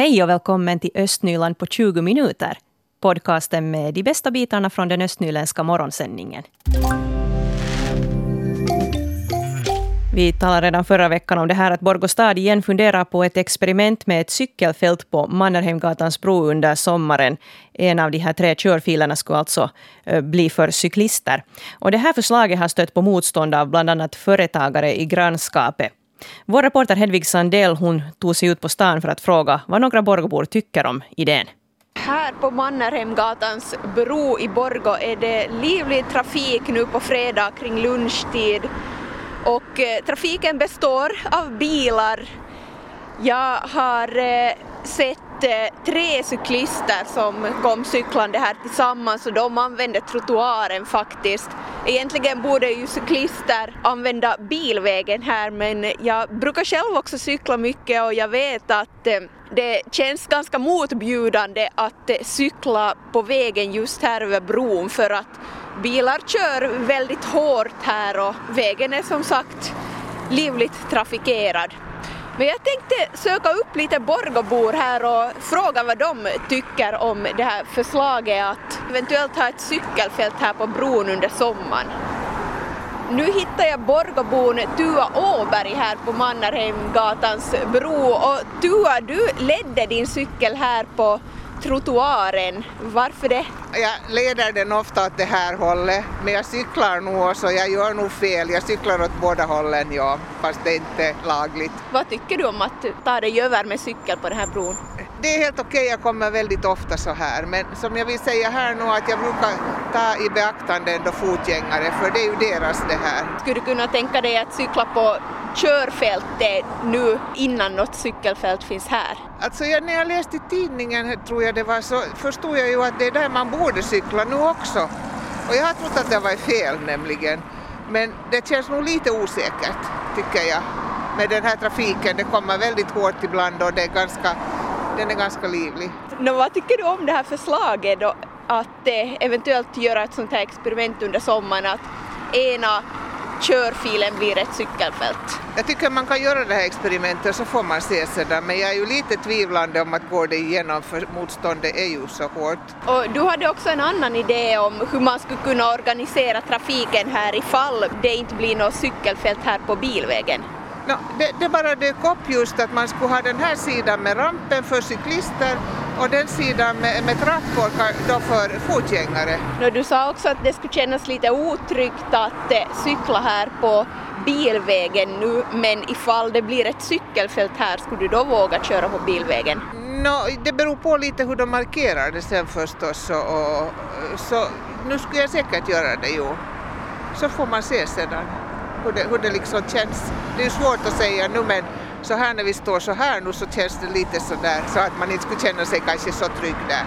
Hej och välkommen till Östnyland på 20 minuter. Podcasten med de bästa bitarna från den östnyländska morgonsändningen. Vi talade redan förra veckan om det här att Borgostad igen funderar på ett experiment med ett cykelfält på Mannerheimgatans bro under sommaren. En av de här tre körfilerna skulle alltså eh, bli för cyklister. Och det här förslaget har stött på motstånd av bland annat företagare i grannskapet. Vår reporter Hedvig Sandell hon tog sig ut på stan för att fråga vad några Borgobor tycker om idén. Här på Mannerheimgatans bro i Borgå är det livlig trafik nu på fredag kring lunchtid och eh, trafiken består av bilar. Jag har eh, sett Eh, tre cyklister som kom cyklande här tillsammans och de använde trottoaren faktiskt. Egentligen borde ju cyklister använda bilvägen här men jag brukar själv också cykla mycket och jag vet att eh, det känns ganska motbjudande att eh, cykla på vägen just här över bron för att bilar kör väldigt hårt här och vägen är som sagt livligt trafikerad. Men jag tänkte söka upp lite Borgobor här och fråga vad de tycker om det här förslaget att eventuellt ha ett cykelfält här på bron under sommaren. Nu hittar jag Borgobon Tua Åberg här på Mannerheimgatans bro och Tua, du ledde din cykel här på trottoaren. Varför det? Jag leder den ofta åt det här hållet, men jag cyklar nog också, jag gör nog fel. Jag cyklar åt båda hållen, ja, fast det är inte lagligt. Vad tycker du om att ta dig över med cykel på den här bron? Det är helt okej, jag kommer väldigt ofta så här, men som jag vill säga här nu att jag brukar ta i beaktande ändå fotgängare, för det är ju deras det här. Skulle du kunna tänka dig att cykla på körfältet nu innan något cykelfält finns här? Alltså jag, när jag läste tidningen tror jag det var så förstod jag ju att det är där man borde cykla nu också. Och jag har trott att det var fel nämligen. Men det känns nog lite osäkert tycker jag med den här trafiken. Det kommer väldigt hårt ibland och det är ganska, den är ganska livlig. Nå, vad tycker du om det här förslaget då? Att eh, eventuellt göra ett sånt här experiment under sommaren att ena körfilen blir ett cykelfält. Jag tycker man kan göra det här experimentet så får man se sedan men jag är ju lite tvivlande om att gå det igenom för motståndet är ju så hårt. Och du hade också en annan idé om hur man skulle kunna organisera trafiken här ifall det inte blir något cykelfält här på bilvägen. No, det, det bara dök upp just att man skulle ha den här sidan med rampen för cyklister och den sidan med, med trappor då för fotgängare. No, du sa också att det skulle kännas lite otryggt att eh, cykla här på bilvägen nu men ifall det blir ett cykelfält här skulle du då våga köra på bilvägen? No, det beror på lite hur de markerar det sen förstås och, och, så nu skulle jag säkert göra det jo. Så får man se sedan hur det, hur det liksom känns. Det är svårt att säga nu men så här när vi står så här nu så känns det lite så där så att man inte skulle känna sig kanske så trygg där.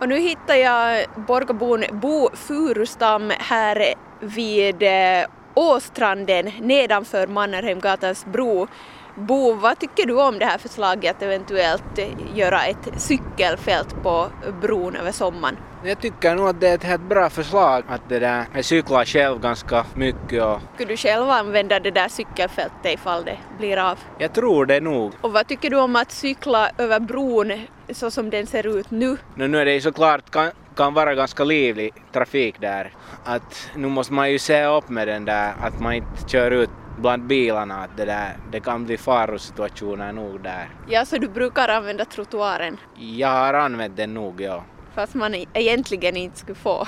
Och nu hittar jag Borgobon Bo Furustam här vid eh, Åstranden nedanför Mannerheimgatans bro. Bo, vad tycker du om det här förslaget att eventuellt göra ett cykelfält på bron över sommaren? Jag tycker nog att det är ett bra förslag att det där, jag cyklar själv ganska mycket och... Skulle du själv använda det där cykelfältet ifall det blir av? Jag tror det nog. Och vad tycker du om att cykla över bron så som den ser ut nu? No, nu är det ju såklart kan, kan vara ganska livlig trafik där. Att nu måste man ju se upp med den där att man inte kör ut bland bilarna att det, där, det kan bli farosituationer nog där. Ja, så du brukar använda trottoaren? Jag har använt den nog, ja. Fast man egentligen inte skulle få?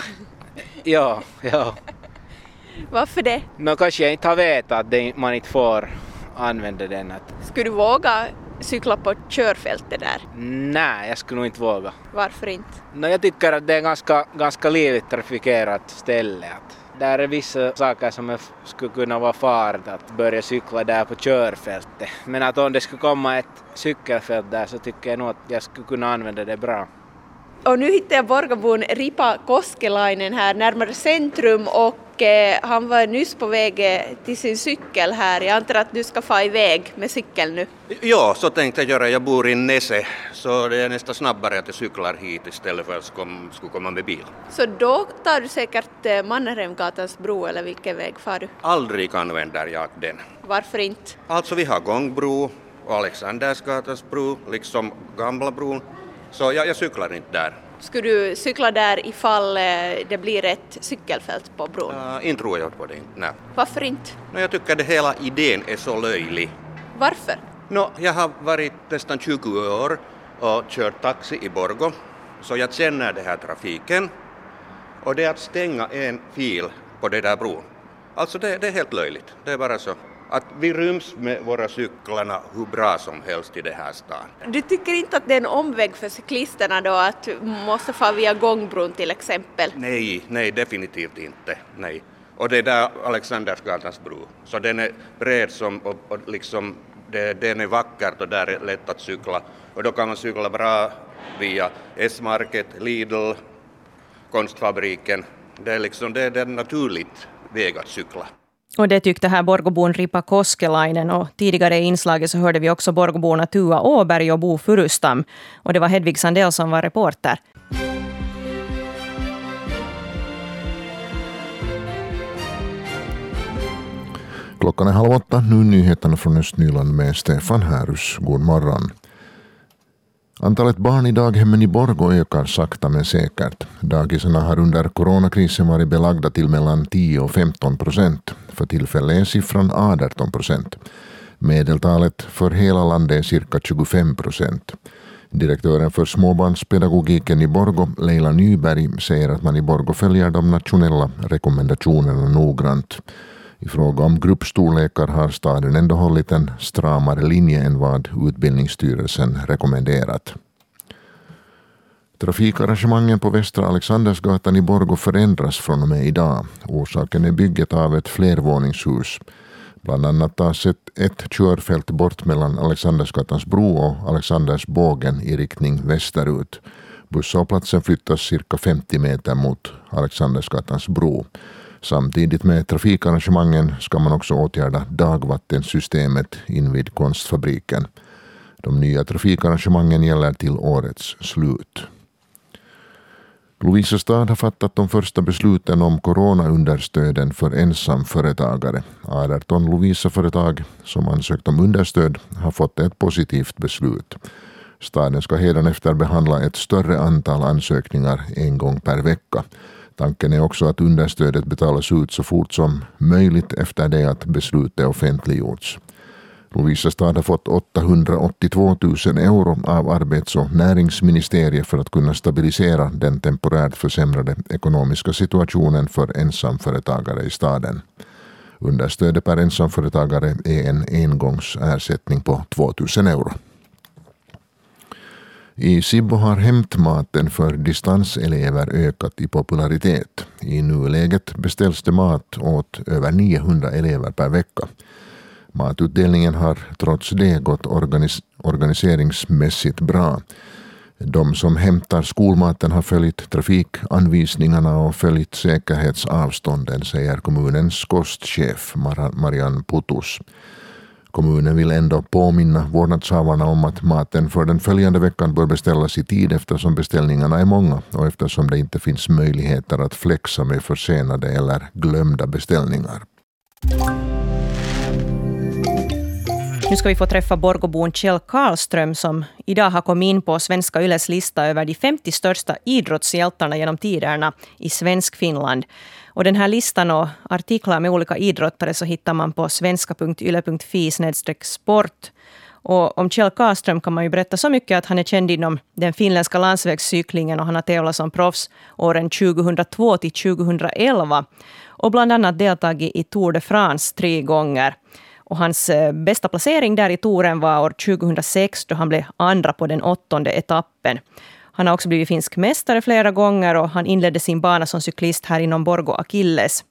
ja, ja. Varför det? Nå, kanske jag inte har vetat att man inte får använda den. Skulle du våga cykla på körfältet där? Nej, jag skulle nog inte våga. Varför inte? No, jag tycker att det är ganska, ganska livligt trafikerat ställe. Att där är vissa saker som skulle kunna vara farligt att börja cykla där på körfältet. Men att om det skulle komma ett cykelfält där så tycker jag nog att jag skulle kunna använda det bra. Och nu hittar jag Borgabon Ripa Koskelainen här närmare centrum och eh, han var nyss på väg eh, till sin cykel här. Jag antar att du ska få iväg med cykeln nu? Ja, så tänkte jag göra. Jag bor i Nese så det är nästan snabbare att jag cyklar hit istället för att jag komma med bil. Så då tar du säkert eh, Mannerheimgatans bro eller vilken väg far du? Aldrig använder jag den. Varför inte? Alltså vi har gångbro och Alexandersgatans bro, liksom Gamla bron. Så jag, jag cyklar inte där. Skulle du cykla där ifall eh, det blir ett cykelfält på bron? Uh, inte tror jag på det. Nej. Varför inte? No, jag tycker att hela idén är så löjlig. Varför? No, jag har varit nästan 20 år och kört taxi i Borgo, så jag känner den här trafiken. Och det är att stänga en fil på den där bron. Alltså det, det är helt löjligt, det är bara så att vi ryms med våra cyklarna hur bra som helst i den här stan. Du tycker inte att det är en omväg för cyklisterna då att måste få via gångbron till exempel? Nej, nej definitivt inte. Nej. Och det är där Alexandersgatans bro, så den är bred som, och, och liksom, det, den är vackert och där är lätt att cykla. Och då kan man cykla bra via S-market, Lidl, Konstfabriken. Det är liksom det är naturligt väg att cykla. Och det tyckte här Borgobon Ripa Koskelainen och tidigare i inslaget så hörde vi också Borgoborna Tua Åberg och Bo Furustam. Och det var Hedvig Sandell som var reporter. Klockan är halv åtta, nu nyheterna från Östnyland med Stefan Härus. God morgon. Antalet barn i daghemmen i Borgå ökar sakta men säkert. Dagisarna har under coronakrisen varit belagda till mellan 10 och 15 procent. För tillfället är siffran 18 procent. Medeltalet för hela landet är cirka 25 procent. Direktören för småbarnspedagogiken i Borgå, Leila Nyberg, säger att man i Borgå följer de nationella rekommendationerna noggrant. I fråga om gruppstorlekar har staden ändå hållit en stramare linje än vad Utbildningsstyrelsen rekommenderat. Trafikarrangemangen på Västra Alexandersgatan i Borgå förändras från och med idag. Orsaken är bygget av ett flervåningshus. Bland annat tas ett, ett körfält bort mellan Alexandersgatans bro och Alexandersbågen i riktning västerut. Busshållplatsen flyttas cirka 50 meter mot Alexandersgatans bro. Samtidigt med trafikarrangemangen ska man också åtgärda dagvattensystemet invid konstfabriken. De nya trafikarrangemangen gäller till årets slut. Lovisa stad har fattat de första besluten om coronaunderstöden för ensamföretagare. 18 Lovisa-företag som ansökt om understöd har fått ett positivt beslut. Staden ska hädanefter behandla ett större antal ansökningar en gång per vecka. Tanken är också att understödet betalas ut så fort som möjligt efter det att beslutet offentliggjorts. Lovisa stad har fått 882 000 euro av arbets och näringsministeriet för att kunna stabilisera den temporärt försämrade ekonomiska situationen för ensamföretagare i staden. Understödet per ensamföretagare är en engångsersättning på 2 000 euro. I Sibbo har hämtmaten för distanselever ökat i popularitet. I nuläget beställs det mat åt över 900 elever per vecka. Matutdelningen har trots det gått organis organiseringsmässigt bra. De som hämtar skolmaten har följt trafikanvisningarna och följt säkerhetsavstånden, säger kommunens kostchef Marianne Putus. Kommunen vill ändå påminna vårdnadshavarna om att maten för den följande veckan bör beställas i tid eftersom beställningarna är många och eftersom det inte finns möjligheter att flexa med försenade eller glömda beställningar. Nu ska vi få träffa Borgobon Kjell Karlström som idag har kommit in på Svenska Yles lista över de 50 största idrottshjältarna genom tiderna i svensk Finland. Och den här listan och artiklar med olika idrottare så hittar man på svenska.yle.fi sport. Och om Kjell Karlström kan man ju berätta så mycket att han är känd inom den finländska landsvägscyklingen och han har tävlat som proffs åren 2002 till 2011 och bland annat deltagit i Tour de France tre gånger. Och hans eh, bästa placering där i touren var år 2006 då han blev andra på den åttonde etappen. Han har också blivit finsk mästare flera gånger och han inledde sin bana som cyklist här inom Borgo Akilles.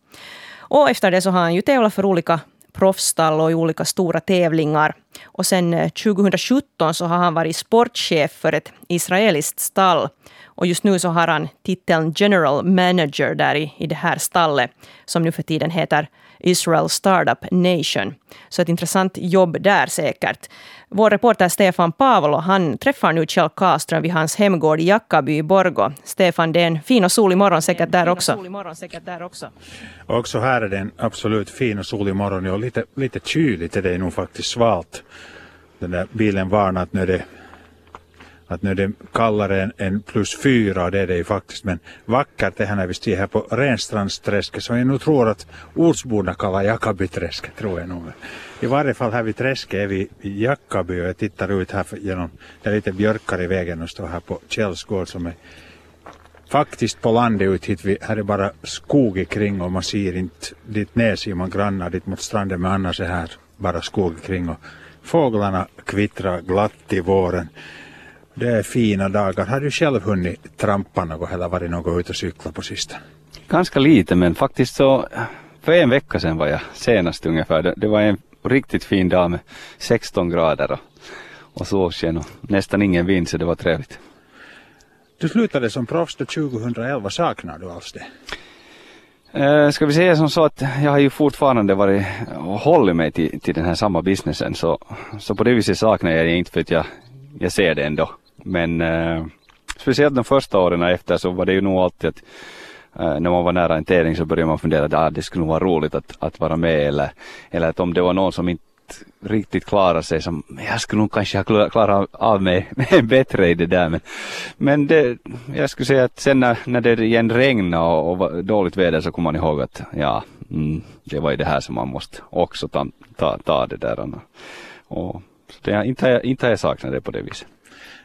Och efter det så har han ju tävlat för olika proffsstall och i olika stora tävlingar. Och sen 2017 eh, så har han varit sportchef för ett israeliskt stall. Och just nu så har han titeln General Manager där i, i det här stallet, som nu för tiden heter Israel Startup Nation. Så ett intressant jobb där säkert. Vår reporter Stefan Pavlo han träffar nu Kjell Karlström vid hans hemgård i Jackaby i Borgo. Stefan, det är en fin och solig morgon säkert där också. Också här är det en absolut fin och solig morgon. Och lite, lite kyligt är det nog faktiskt svalt den där bilen varnar att nu är det att nu är det kallare än, än plus fyra och det är det ju faktiskt. Men vackert är här när vi stiger här på Renstrandsträsket som jag nog tror att ortsborna kallar Jakabyträsket tror jag nog. I varje fall här vid träsket är vi i Jakaby och jag tittar ut här genom, det är lite björkar i vägen och står här på Källsgård som är faktiskt på landet ut hit. Vi, här är bara skog kring och man ser inte, dit ner ser man grannar dit mot stranden men annars är här bara skog kring och fåglarna kvittrar glatt i våren. Det är fina dagar. Har du själv hunnit trampa något eller varit något ute och cykla på sistone? Ganska lite men faktiskt så för en vecka sedan var jag senast ungefär. Det, det var en riktigt fin dag med 16 grader och, och solsken och nästan ingen vind så det var trevligt. Du slutade som proffs 2011, saknar du alls det? Eh, ska vi säga som så att jag har ju fortfarande varit och hållit mig till, till den här samma businessen så, så på det viset saknar jag det inte för att jag, jag ser det ändå. Men eh, speciellt de första åren efter så var det ju nog alltid att eh, när man var nära en tävling så började man fundera att ah, det skulle nog vara roligt att, att vara med eller, eller att om det var någon som inte riktigt klara sig som, jag skulle nog kanske ha klarat av mig bättre i det där men, men det, jag skulle säga att sen när, när det igen regnade och, och var dåligt väder så kom man ihåg att ja, mm, det var ju det här som man måste också ta, ta, ta det där. Och, och det, inte, inte har jag saknat det på det viset.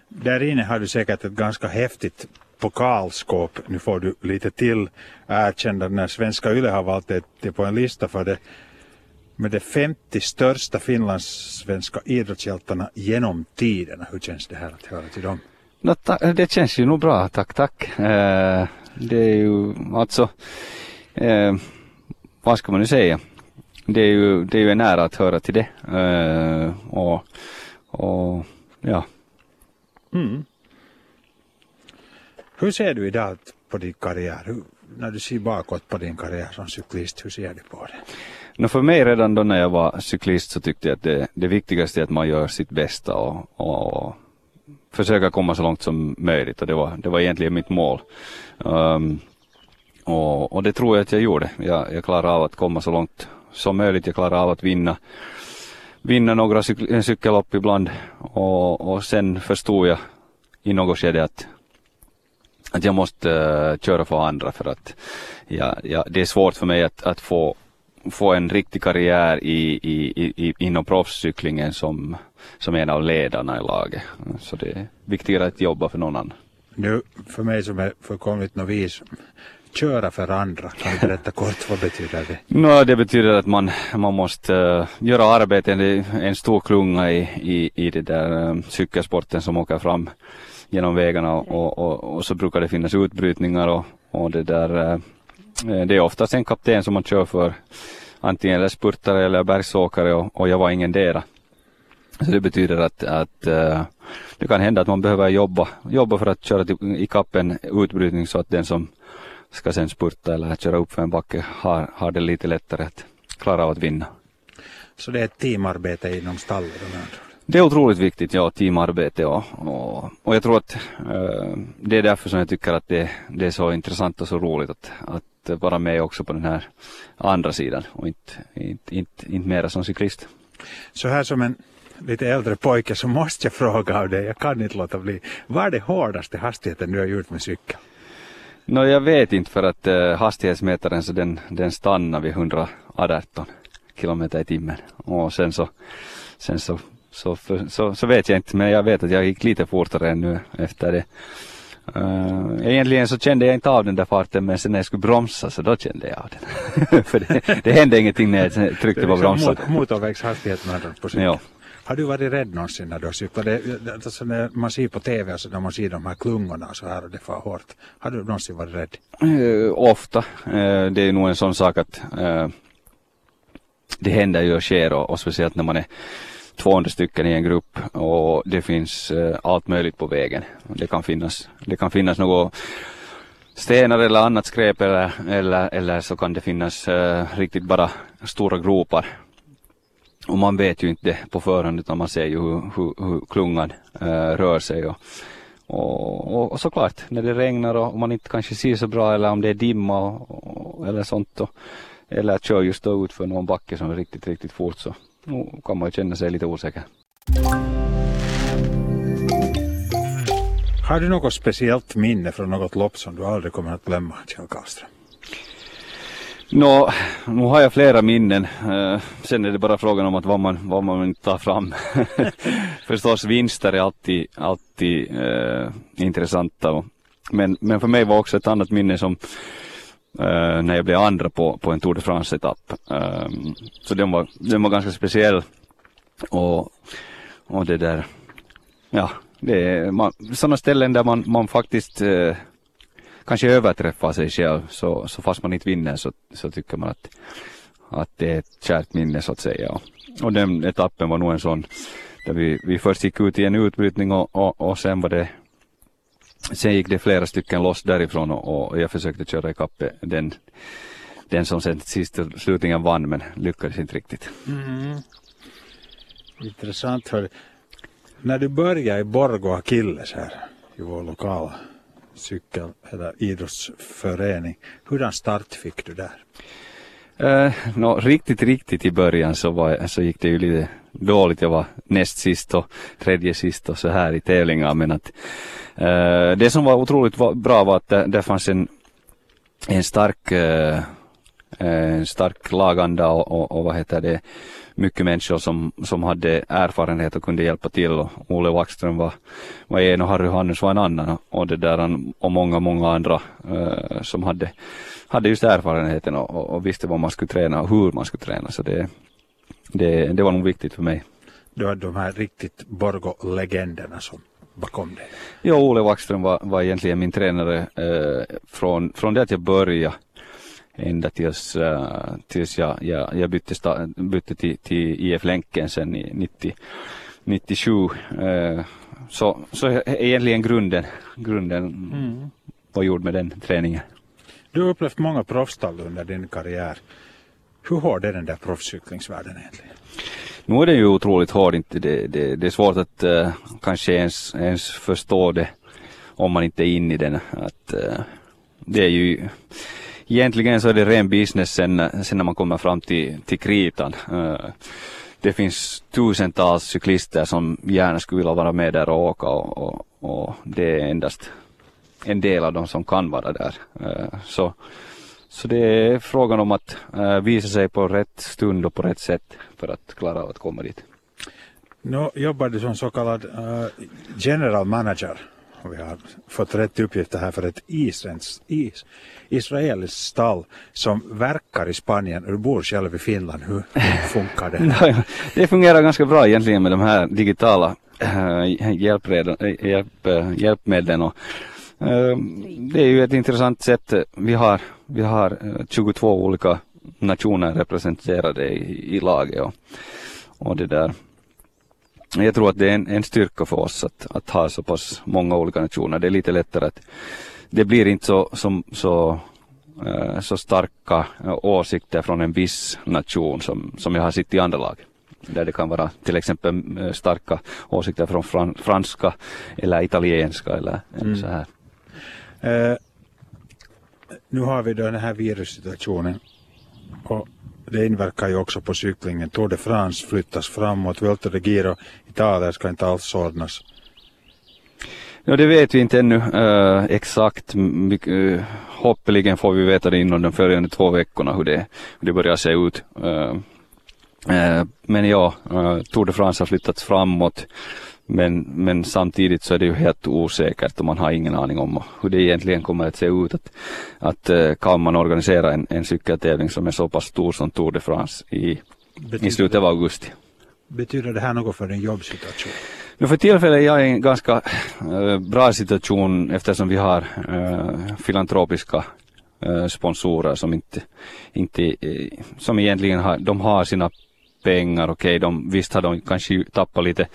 Där inne har du säkert ett ganska häftigt pokalskåp. Nu får du lite till erkända när svenska YLE har valt det på en lista för det med de 50 största finlandssvenska idrottshjältarna genom tiderna. Hur känns det här att höra till dem? No, det känns ju nog bra, tack tack. Eh, det är ju alltså, eh, vad ska man nu säga? Det är ju, det är ju en ära att höra till det. Eh, och, och ja. Mm. Hur ser du idag på din karriär? Hur, när du ser bakåt på din karriär som cyklist, hur ser du på det? No för mig redan då när jag var cyklist så tyckte jag att det, det viktigaste är att man gör sitt bästa och, och försöka komma så långt som möjligt och det var, det var egentligen mitt mål. Um, och, och, det tror jag att jag gjorde. Jag, jag klarade av att komma så långt som möjligt. Jag klarade av att vinna, vinna några cyk eh, cykellopp ibland och, och sen förstod jag i något skede att, att jag måste uh, köra för andra för att ja, ja, det är svårt för mig att, att få få en riktig karriär i, i, i, inom proffscyklingen som, som en av ledarna i laget. Så det är viktigare att jobba för någon annan. Nu, för mig som är fullkomligt novis, köra för andra, kan du berätta kort vad betyder det? No, det betyder att man, man måste uh, göra arbete, det är en stor klunga i, i, i det där uh, cykelsporten som åker fram genom vägarna och, och, och, så brukar det finnas utbrytningar och, och det där uh, det är oftast en kapten som man kör för antingen eller spurtare eller bergsåkare och, och jag var ingen dera. Så det betyder att, att uh, det kan hända att man behöver jobba, jobba för att köra till, i kappen utbrytning så att den som ska sen spurta eller köra upp för en backe har, har det lite lättare att klara av att vinna. Så det är ett teamarbete inom stallet? Det är otroligt viktigt, ja, teamarbete och, och, och jag tror att uh, det är därför som jag tycker att det, det är så intressant och så roligt att, att vara med också på den här andra sidan och inte, inte, inte, inte mera som cyklist. Så här som en lite äldre pojke så måste jag fråga av dig, jag kan inte låta bli. Vad är det hårdaste hastigheten du har gjort med cykel? No, jag vet inte för att uh, hastighetsmätaren så den, den stannar vid 118 kilometer i timmen och sen så, sen så, så, för, så, så vet jag inte men jag vet att jag gick lite fortare än nu efter det. Uh, egentligen så kände jag inte av den där farten men sen när jag skulle bromsa så då kände jag av den. För det, det hände ingenting när jag tryckte på liksom bromsen. Mot, motorvägshastighet med på cykeln. Ja. Har du varit rädd någonsin när du har cyklat? Alltså när man ser på TV och så när man ser de här klungorna och så här och det far hårt. Har du någonsin varit rädd? Uh, ofta. Uh, det är nog en sån sak att det händer ju och sker och, och speciellt när man är 200 stycken i en grupp och det finns eh, allt möjligt på vägen. Det kan finnas, det kan finnas något stenar eller annat skräp eller, eller, eller så kan det finnas eh, riktigt bara stora gropar. Och man vet ju inte det på förhand utan man ser ju hur, hur, hur klungan eh, rör sig. Och, och, och, och, såklart när det regnar och man inte kanske ser så bra eller om det är dimma och, och eller sånt. Och, eller kör just då ut för någon backe som är riktigt, riktigt fort så känna sig lite osäker. Har du något speciellt minne från något lopp som du aldrig kommer att glömma, Kjell Karlström? Nå, nu har jag flera minnen. Uh, sen är det bara frågan om att vad man, vad man tar fram. Förstås vinster är alltid, alltid uh, intressanta. Men, men för mig var också ett annat minne som eh, när jag blev andra på, på en Tour de France-etapp. Ehm, så den var, den var ganska speciell. Och, och det där, ja, det är man, sådana ställen där man, man faktiskt eh, kanske överträffar sig själv så, så fast man inte vinner så, så tycker man att, att det är ett kärt minne så att säga. Och, och den etappen var nog en sån där vi, vi först gick ut i en utbrytning och, och, och sen var det Sen gick det flera stycken loss därifrån och, och jag försökte köra ikapp den, den som sen sist slutligen vann men lyckades inte riktigt. Mm. Intressant. Hör. när du började i Borgå Akilles här i vår lokala cykel eller idrottsförening, hurdan start fick du där? Eh, no, riktigt, riktigt i början så, var, så gick det ju lite dåligt. Jag var näst sist och tredje sist och så här i tävlingar. Men att eh, det som var otroligt bra var att det, det fanns en, en stark, eh, eh stark laganda och, och, och vad heter det, mycket människor som, som hade erfarenhet och kunde hjälpa till och Ole Wackström var, var en och Harry Hannes var en annan och det där och många, många andra uh, som hade, hade just erfarenheten och, och, och, visste vad man skulle träna och hur man skulle träna så det, det, det var nog viktigt för mig. Du hade de här riktigt Borgo-legenderna som bakom dig? Ja, Ole Wackström var, var egentligen min tränare eh, från, från det att jag började ända tills, uh, tills jag, jag, jag bytte, sta, bytte till, till IF Länken sen i 90, 97. Uh, så, så egentligen grunden, grunden mm. var gjord med den träningen. Du har upplevt många proffsstall under din karriär. Hur hård är den där proffscyklingsvärlden egentligen? Nu är den ju otroligt hård. Inte det, det, det är svårt att uh, kanske ens, ens förstå det om man inte är inne i den. Att, uh, det är ju egentligen så är det ren business sen, sen när man kommer fram till, till kritan. Det finns tusentals cyklister som gärna skulle vilja vara med där och åka och, och, och det är endast en del av dem som kan vara där. Så, så det är frågan om att visa sig på rätt stund och på rätt sätt för att klara av att komma dit. Nu jobbar du som så kallad general manager vi har fått rätt uppgifter här för ett israelskt is, israeliskt stall som verkar i Spanien. Du bor själv i Finland. Hur funkar det? det fungerar ganska bra egentligen med de här digitala eh, äh, hjälpmedlen. Eh, hjälp, äh, hjälpmedlen och, äh, det är ju ett intressant sätt. Vi har, vi har 22 olika nationer representerade i, i laget och, och det där jag tror att det är en, en styrka för oss att, att ha så pass många olika nationer. Det är lite lättare att det blir inte så, som, så, uh, så starka uh, åsikter från en viss nation som, som jag har sett i andra lag. Där det kan vara till exempel uh, starka åsikter från fran, franska eller italienska eller, mm. så här. nu har vi då den här virussituationen och det inverkar ju också på cyklingen. Tour de France flyttas framåt, Vuelta de Giro Italien ska inte alls ordnas. Ja, det vet vi inte ännu uh, exakt. Uh, hoppeligen får vi veta det inom de följande två veckorna hur det, hur det börjar se ut. Uh, men ja, Tour de France har flyttats framåt. Men, men samtidigt så är det ju helt osäkert och man har ingen aning om hur det egentligen kommer att se ut. Att, att kan man organisera en, en cykeltävling som är så pass stor som Tour de France i, i slutet av augusti. Betyder det här något för din jobbsituation? Nu för tillfället är jag i en ganska äh, bra situation eftersom vi har äh, filantropiska sponsorer som inte, inte som egentligen har, de har sina pengar, okej, okay, visst har de kanske tappat lite,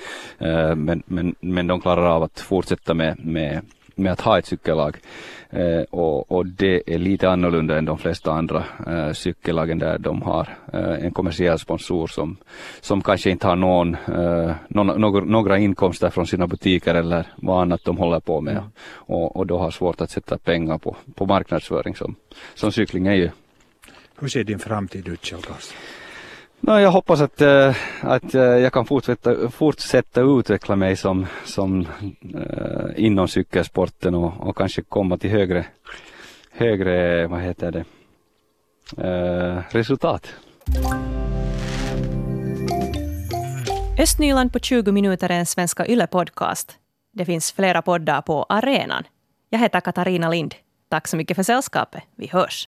men, men, men de klarar av att fortsätta med, med med att ha ett cykellag. Eh, och, och, det är lite annorlunda än de flesta andra eh, cykellagen där de har eh, en kommersiell sponsor som, som kanske inte har någon, eh, någon, några, inkomster från sina butiker eller vad annat de håller på med. Mm. Och, och då har svårt att sätta pengar på, på marknadsföring som, som cykling är ju. Hur ser din framtid ut Kjell No, jag hoppas att, äh, att äh, jag kan fortsätta, fortsätta utveckla mig som, som äh, inom cykelsporten och, och kanske komma till högre, högre vad heter det, resultat. Östnyland på 20 minuter är en Svenska Yle-podcast. Det finns flera poddar på arenan. Jag heter Katarina Lind. Tack så mycket för sällskapet. Vi hörs.